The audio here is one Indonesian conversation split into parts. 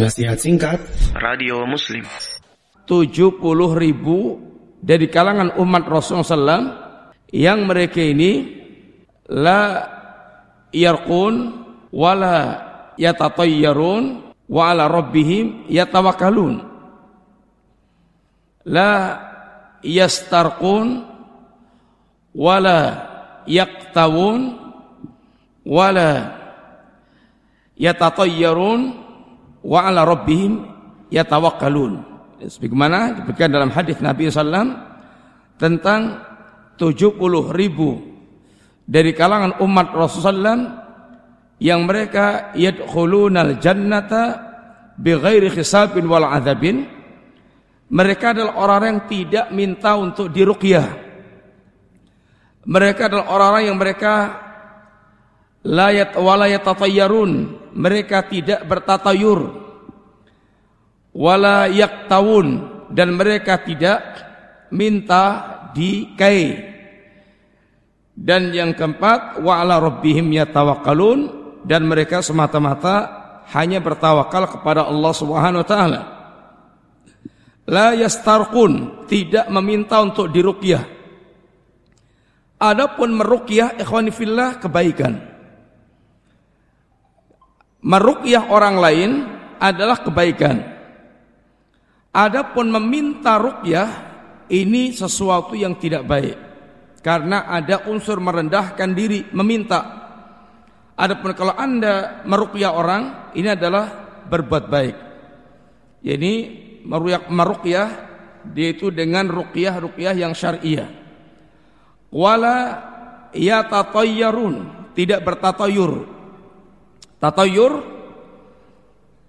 Nasihat singkat. Radio Muslim. 70 ribu dari kalangan umat Rasulullah SAW yang mereka ini la yarqun wala yatatayyarun wa ala rabbihim yatawakkalun. La yastarqun wala yaqtawun wala yatatayyarun wa ala rabbihim yatawakkalun. Sebagaimana diberikan dalam hadis Nabi SAW tentang 70 ribu dari kalangan umat Rasulullah yang mereka yadkhulunal jannata bighairi hisabin wal adzabin. Mereka adalah orang yang tidak minta untuk diruqyah. Mereka adalah orang-orang yang mereka layat wala yatatayyarun. Mereka tidak bertatayur. Wala yaktawun. Dan mereka tidak minta dikai. Dan yang keempat wa ala rabbihim yatawakkalun. Dan mereka semata-mata hanya bertawakal kepada Allah Subhanahu wa taala. La yastarqun. Tidak meminta untuk diruqyah. Adapun meruqyah ikhwani fillah kebaikan meruqyah orang lain adalah kebaikan. Adapun meminta ruqyah ini sesuatu yang tidak baik karena ada unsur merendahkan diri meminta. Adapun kalau Anda meruqyah orang ini adalah berbuat baik. Jadi meruqyah dia itu dengan ruqyah-ruqyah yang syariah. Wala yatatayyarun, tidak bertatayur, Tatayur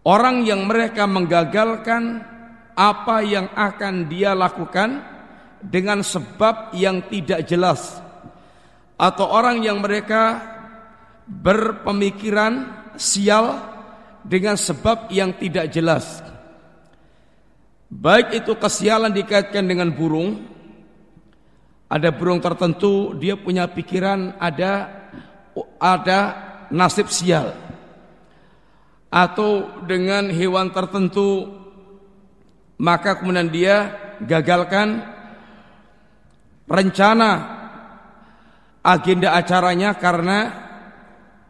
orang yang mereka menggagalkan apa yang akan dia lakukan dengan sebab yang tidak jelas atau orang yang mereka berpemikiran sial dengan sebab yang tidak jelas. Baik itu kesialan dikaitkan dengan burung, ada burung tertentu dia punya pikiran ada ada nasib sial atau dengan hewan tertentu maka kemudian dia gagalkan rencana agenda acaranya karena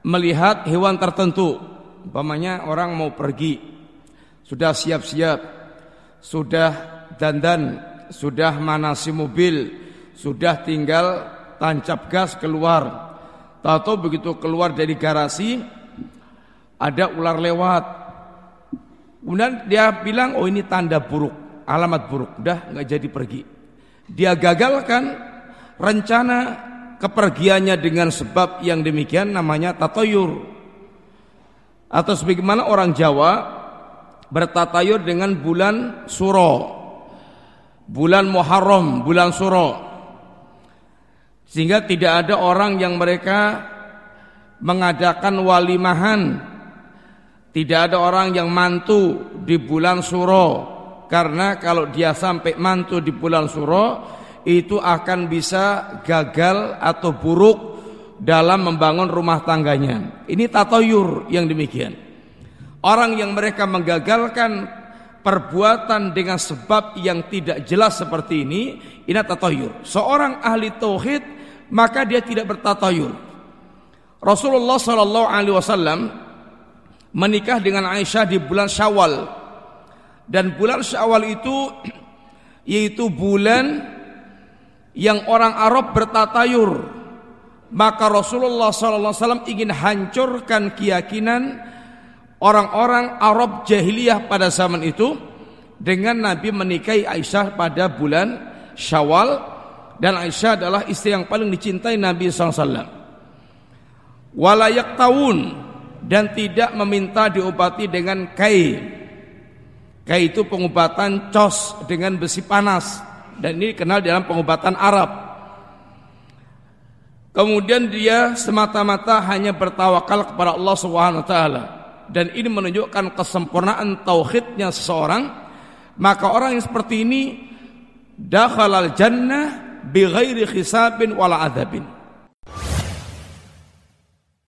melihat hewan tertentu. Umpamanya orang mau pergi sudah siap-siap sudah dandan sudah manasi mobil sudah tinggal tancap gas keluar. Tahu begitu keluar dari garasi ada ular lewat. Kemudian dia bilang, oh ini tanda buruk, alamat buruk. Udah nggak jadi pergi. Dia gagalkan rencana kepergiannya dengan sebab yang demikian namanya tatoyur. Atau sebagaimana orang Jawa bertatayur dengan bulan Suro. Bulan Muharram, bulan Suro. Sehingga tidak ada orang yang mereka mengadakan walimahan tidak ada orang yang mantu di bulan suro karena kalau dia sampai mantu di bulan suro itu akan bisa gagal atau buruk dalam membangun rumah tangganya. Ini tatoyur yang demikian. Orang yang mereka menggagalkan perbuatan dengan sebab yang tidak jelas seperti ini, ini tatoyur. Seorang ahli tauhid maka dia tidak bertatayur. Rasulullah Shallallahu Alaihi Wasallam menikah dengan Aisyah di bulan Syawal. Dan bulan Syawal itu yaitu bulan yang orang Arab bertatayur. Maka Rasulullah SAW ingin hancurkan keyakinan orang-orang Arab jahiliyah pada zaman itu dengan Nabi menikahi Aisyah pada bulan Syawal dan Aisyah adalah istri yang paling dicintai Nabi SAW. Walayak tahun dan tidak meminta diobati dengan kai. Kai itu pengobatan cos dengan besi panas dan ini kenal dalam pengobatan Arab. Kemudian dia semata-mata hanya bertawakal kepada Allah Subhanahu taala dan ini menunjukkan kesempurnaan tauhidnya seseorang maka orang yang seperti ini dakhalal jannah bighairi hisabin wala adzabin